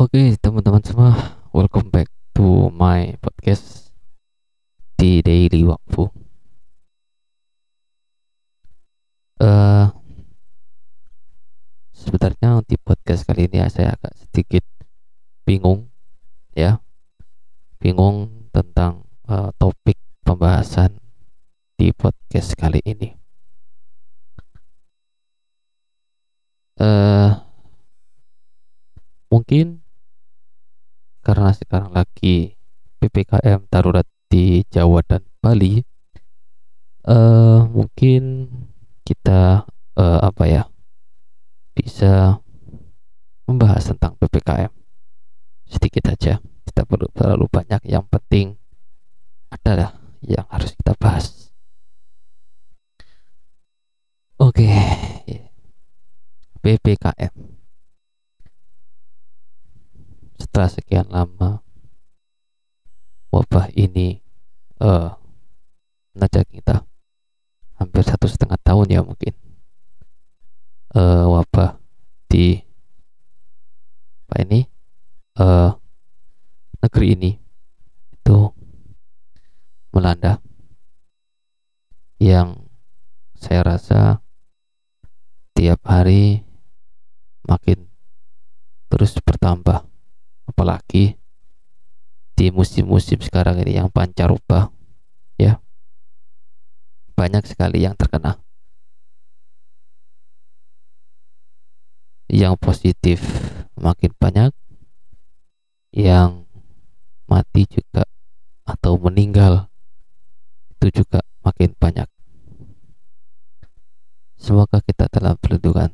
Oke, teman-teman semua, welcome back to my podcast di Daily Wakfu. Eh, sebenarnya di podcast kali ini ya, saya agak sedikit bingung, ya, bingung tentang eh, topik pembahasan di podcast kali ini. Eh, mungkin karena sekarang lagi PPKM darurat di Jawa dan Bali eh mungkin kita eh, apa ya bisa membahas tentang PPKM sedikit aja tidak perlu terlalu banyak. Yang penting adalah yang harus kita bahas. Oke PPKM setelah sekian lama wabah ini uh, menajak kita hampir satu setengah tahun ya mungkin uh, wabah di apa ini uh, negeri ini itu melanda. Yang saya rasa tiap hari makin terus bertambah apalagi di musim-musim sekarang ini yang pancaroba ya. Banyak sekali yang terkena. Yang positif makin banyak yang mati juga atau meninggal itu juga makin banyak. Semoga kita dalam perlindungan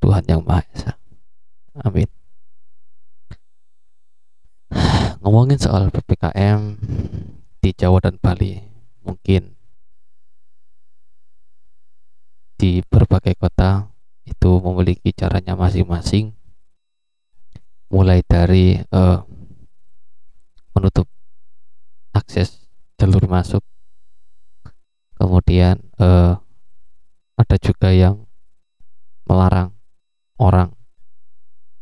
Tuhan yang Maha Esa. Amin ngomongin soal PPKM di Jawa dan Bali mungkin di berbagai kota itu memiliki caranya masing-masing. Mulai dari uh, menutup akses jalur masuk kemudian uh, ada juga yang melarang orang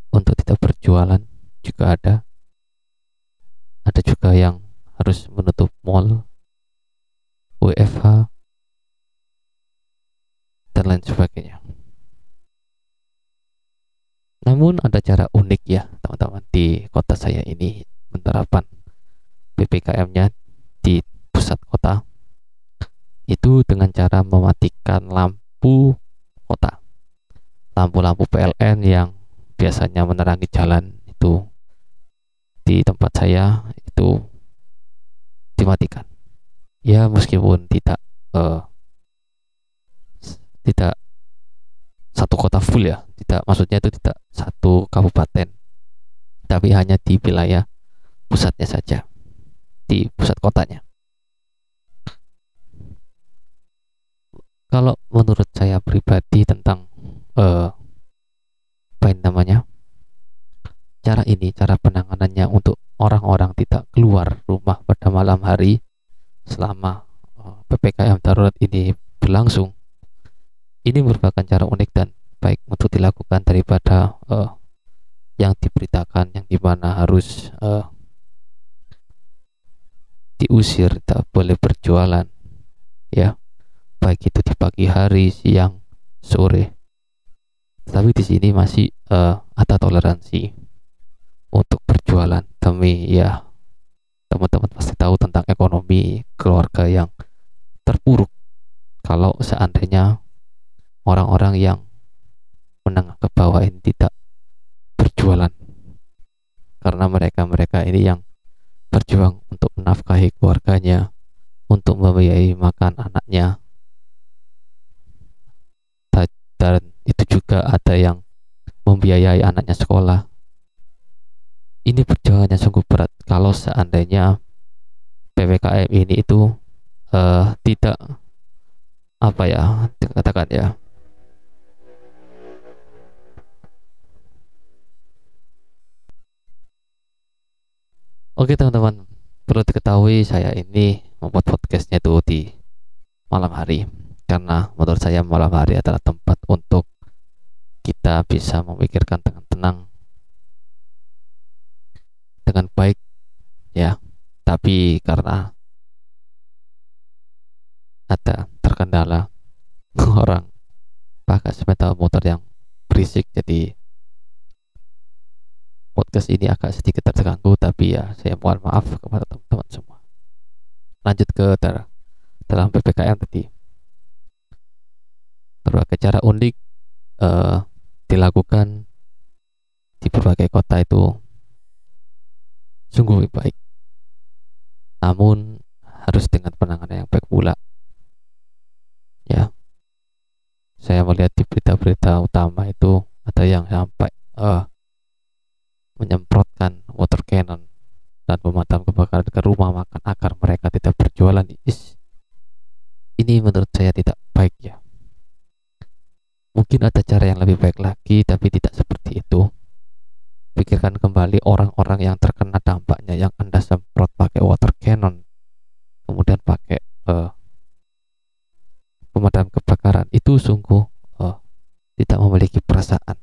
untuk tidak berjualan juga ada ada juga yang harus menutup mall WFH dan lain sebagainya. Namun ada cara unik ya teman-teman di kota saya ini. Penerapan PPKM-nya di pusat kota itu dengan cara mematikan lampu kota. Lampu-lampu PLN yang biasanya menerangi jalan itu di tempat saya itu dimatikan. Ya meskipun tidak uh, tidak satu kota full ya tidak maksudnya itu tidak satu kabupaten tapi hanya di wilayah pusatnya saja di pusat kotanya. Kalau menurut saya pribadi tentang uh, apa namanya cara ini cara penanganannya untuk orang-orang tidak keluar rumah pada malam hari selama uh, PPKM darurat ini berlangsung. Ini merupakan cara unik dan baik untuk dilakukan daripada uh, yang diberitakan yang di mana harus uh, diusir tak boleh berjualan ya. Baik itu di pagi hari siang sore. Tapi di sini masih uh, ada toleransi untuk berjualan. Demi ya teman-teman pasti tahu tentang ekonomi keluarga yang terpuruk. Kalau seandainya orang-orang yang menengah ke bawah ini tidak berjualan karena mereka-mereka ini yang berjuang untuk menafkahi keluarganya untuk membiayai makan anaknya dan itu juga ada yang membiayai anaknya sekolah ini perjuangannya sungguh berat. Kalau seandainya PPKM ini itu uh, tidak apa ya dikatakan ya Oke teman-teman, perlu diketahui saya ini membuat podcastnya itu di malam hari. Karena menurut saya malam hari adalah tempat untuk kita bisa memikirkan dengan tenang tapi karena ada terkendala orang pakai sepeda motor yang berisik jadi podcast ini agak sedikit terganggu tapi ya saya mohon maaf kepada teman-teman semua. Lanjut ke dar dalam PPKM tadi. Berbagai cara unik uh, dilakukan di berbagai kota itu sungguh baik. Namun harus dengan penanganan yang baik pula. Ya. Saya melihat di berita-berita utama itu ada yang sampai uh, menyemprotkan water cannon dan pemadam kebakaran ke rumah makan agar mereka tidak berjualan. Is, ini menurut saya tidak baik ya. Mungkin ada cara yang lebih baik lagi tapi tidak seperti itu pikirkan kembali orang-orang yang terkena dampaknya yang Anda semprot pakai water cannon, kemudian pakai uh, pemadam kebakaran. Itu sungguh uh, tidak memiliki perasaan.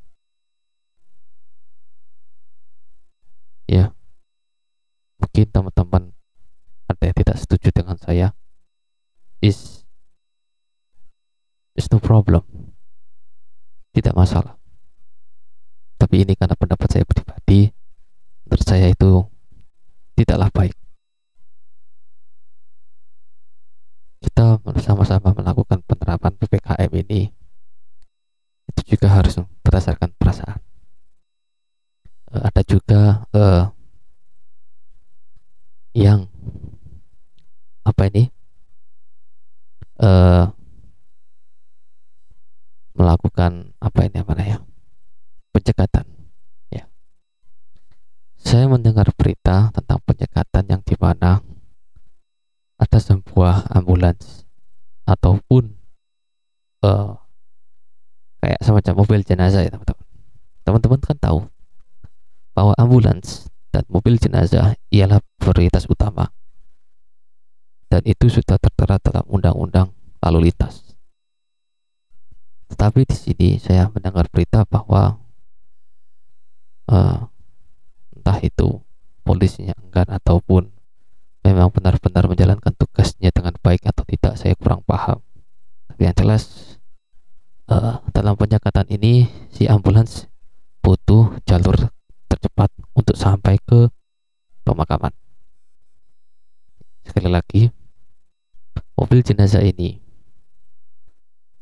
Ya, mungkin teman-teman ada yang tidak setuju dengan saya. Is is no problem, tidak masalah tapi ini karena pendapat saya pribadi menurut saya itu tidaklah baik. Kita bersama-sama melakukan penerapan PPKM ini itu juga harus berdasarkan perasaan. Uh, ada juga uh, yang apa ini? Uh, melakukan apa ini apa ya penyekatan. Ya. Saya mendengar berita tentang penyekatan yang di mana ada sebuah ambulans ataupun uh, kayak semacam mobil jenazah ya teman-teman. Teman-teman kan tahu bahwa ambulans dan mobil jenazah ialah prioritas utama dan itu sudah tertera dalam undang-undang lalu lintas. Tetapi di sini saya mendengar berita bahwa uh, entah itu polisinya enggan ataupun memang benar-benar menjalankan tugasnya dengan baik atau tidak saya kurang paham. Tapi yang jelas uh, dalam penyekatan ini si ambulans butuh jalur tercepat untuk sampai ke pemakaman. Sekali lagi mobil jenazah ini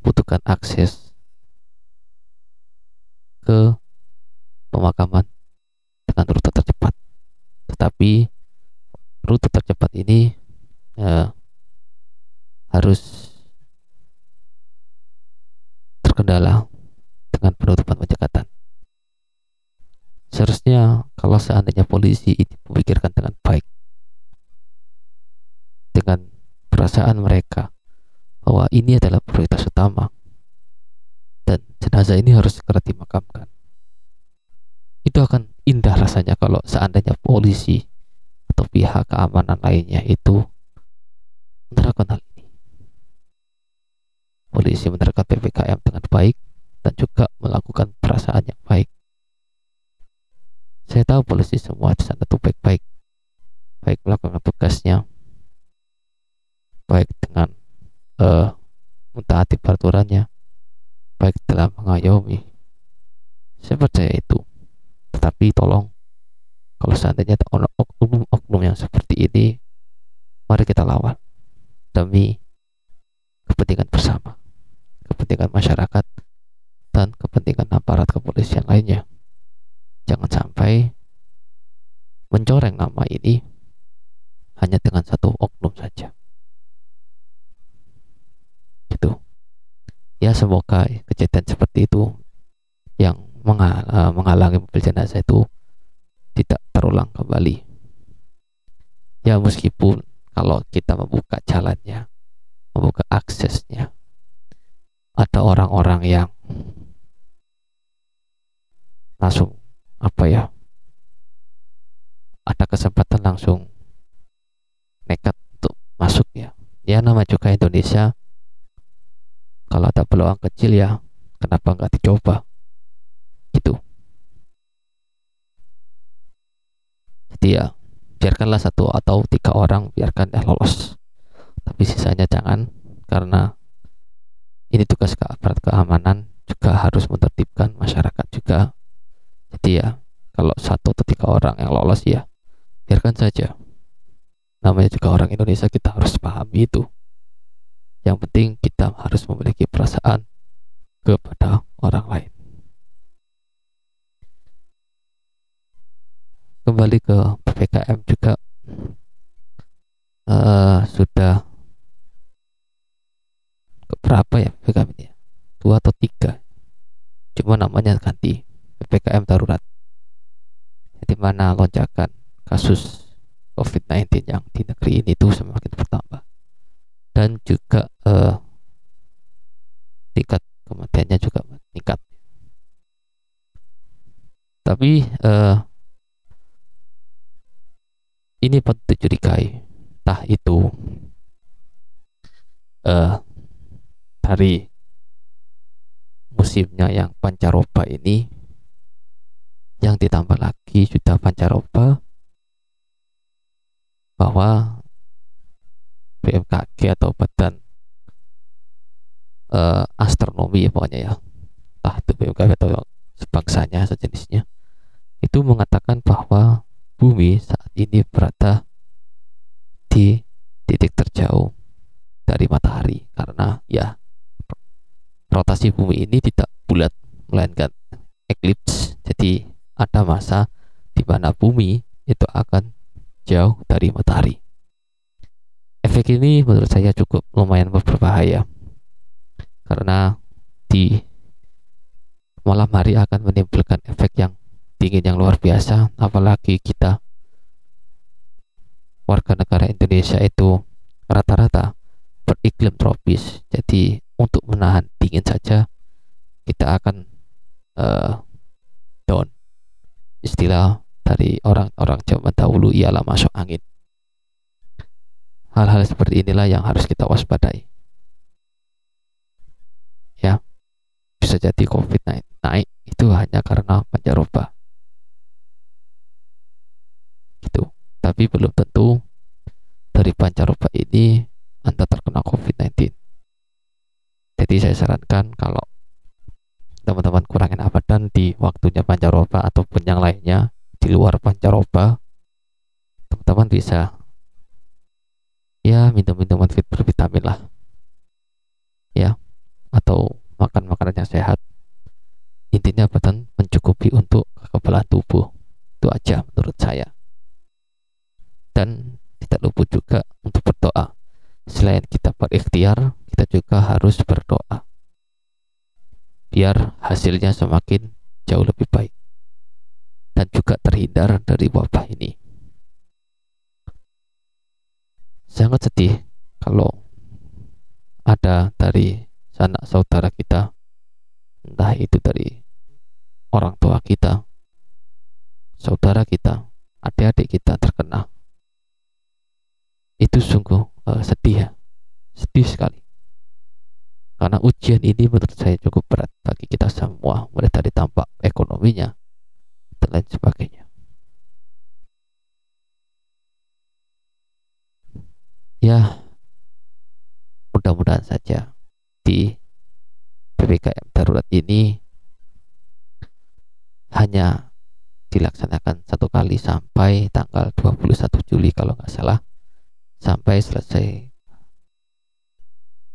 butuhkan akses ke pemakaman dengan rute tercepat. Tetapi rute tercepat ini ya, harus terkendala dengan penutupan penyekatan. Seharusnya kalau seandainya polisi ini memikirkan dengan baik dengan perasaan mereka bahwa ini adalah prioritas utama dan jenazah ini harus segera dimakamkan itu akan indah rasanya kalau seandainya polisi atau pihak keamanan lainnya itu menerapkan hal ini. Polisi menerapkan PPKM dengan baik dan juga melakukan perasaan yang baik. Saya tahu polisi semua di sana itu baik-baik, baik melakukan tugasnya, baik dengan uh, mentaati peraturannya, baik dalam mengayomi. Saya percaya itu. Tetapi tolong kalau seandainya ada oknum-oknum yang seperti ini, mari kita lawan demi kepentingan bersama, kepentingan masyarakat dan kepentingan aparat kepolisian lainnya. Jangan sampai mencoreng nama ini hanya dengan satu oknum saja. Gitu. Ya semoga kejadian seperti itu yang Eh, menghalangi mobil jenazah itu tidak terulang kembali. Ya meskipun kalau kita membuka jalannya, membuka aksesnya, ada orang-orang yang langsung apa ya ada kesempatan langsung nekat untuk masuk ya ya nama juga Indonesia kalau ada peluang kecil ya kenapa nggak dicoba jadi ya biarkanlah satu atau tiga orang biarkan ya lolos. Tapi sisanya jangan karena ini tugas ke aparat keamanan juga harus menertibkan masyarakat juga. Jadi ya kalau satu atau tiga orang yang lolos ya biarkan saja. Namanya juga orang Indonesia kita harus pahami itu. Yang penting kita harus memiliki perasaan kepada orang lain kembali ke PPKM juga. Uh, sudah berapa ya PPKM ini dua atau tiga. Cuma namanya ganti PPKM darurat. Di mana lonjakan kasus COVID-19 yang di negeri ini tuh semakin bertambah. Dan juga uh, tingkat kematiannya juga meningkat. Tapi uh, ini patut dicurigai. Entah itu uh, dari musimnya yang pancaroba ini yang ditambah lagi sudah pancaroba bahwa BMKG atau badan uh, astronomi ya pokoknya ya entah itu BMKG atau sebangsanya sejenisnya itu mengatakan bahwa bumi saat ini berada di titik terjauh dari matahari karena ya rotasi bumi ini tidak bulat melainkan eclipse. Jadi ada masa di mana bumi itu akan jauh dari matahari. Efek ini menurut saya cukup lumayan berbahaya karena di malam hari akan menimbulkan efek yang dingin yang luar biasa apalagi kita warga negara Indonesia itu rata-rata beriklim tropis. Jadi untuk menahan dingin saja kita akan uh, down. Istilah dari orang-orang zaman dahulu ialah masuk angin. Hal-hal seperti inilah yang harus kita waspadai. Ya bisa jadi covid naik naik itu hanya karena pancaroba gitu. Tapi belum tentu dari pancaroba ini anda terkena covid-19 jadi saya sarankan kalau teman-teman kurangin abadan di waktunya pancaroba ataupun yang lainnya di luar pancaroba teman-teman bisa ya minum minuman fit bervitamin lah ya atau makan makanan yang sehat. Intinya badan mencukupi untuk kekebalan tubuh. Itu aja menurut saya dan tidak luput juga untuk berdoa. Selain kita berikhtiar, kita juga harus berdoa. Biar hasilnya semakin jauh lebih baik. Dan juga terhindar dari wabah ini. Sangat sedih kalau ada dari sanak saudara kita, entah itu dari orang tua kita, saudara kita, adik-adik kita terkena itu sungguh uh, sedih ya. Sedih sekali. Karena ujian ini menurut saya cukup berat bagi kita semua. Mulai dari tampak ekonominya dan lain sebagainya. Ya mudah-mudahan saja di PPKM darurat ini hanya dilaksanakan satu kali sampai tanggal 21 Juli kalau nggak salah sampai selesai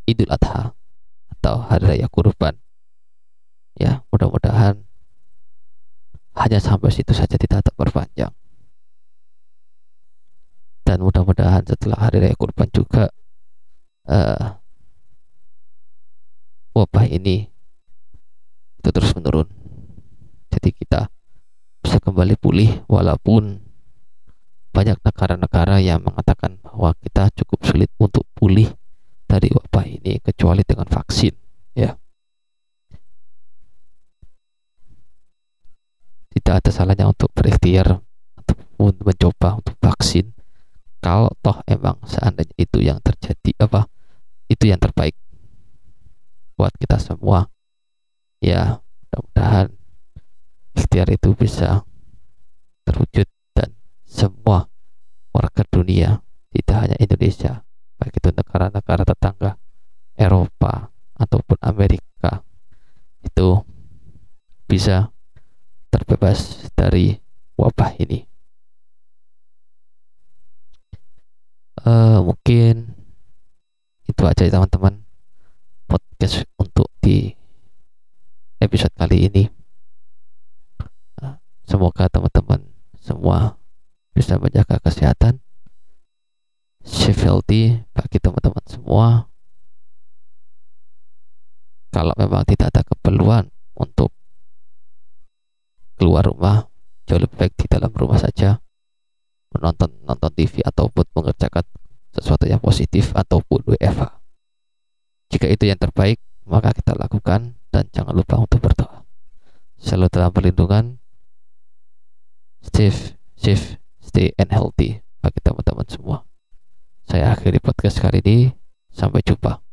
Idul Adha atau Hari Raya Kurban. Ya, mudah-mudahan hanya sampai situ saja tidak terperpanjang. Dan mudah-mudahan setelah Hari Raya Kurban juga uh, wabah ini itu terus menurun. Jadi kita bisa kembali pulih walaupun banyak negara-negara yang mengatakan bahwa kita cukup sulit untuk pulih dari wabah ini kecuali dengan vaksin ya. Tidak ada salahnya untuk berikhtiar ataupun mencoba untuk vaksin. Kalau toh emang seandainya itu yang terjadi apa itu yang terbaik buat kita semua ya mudah-mudahan ikhtiar itu bisa terwujud semua warga dunia tidak hanya Indonesia baik itu negara-negara tetangga Eropa ataupun Amerika itu bisa terbebas dari wabah ini. Uh, mungkin itu aja ya teman-teman podcast untuk di episode kali ini. Uh, semoga teman-teman semua bisa menjaga kesehatan. Safe healthy bagi teman-teman semua. Kalau memang tidak ada keperluan untuk keluar rumah jauh lebih baik di dalam rumah saja. Menonton nonton TV ataupun mengerjakan sesuatu yang positif ataupun WFH jika itu yang terbaik maka kita lakukan dan jangan lupa untuk berdoa. Selalu dalam perlindungan. Safe safe stay and healthy bagi teman-teman semua saya akhiri podcast kali ini. Sampai jumpa.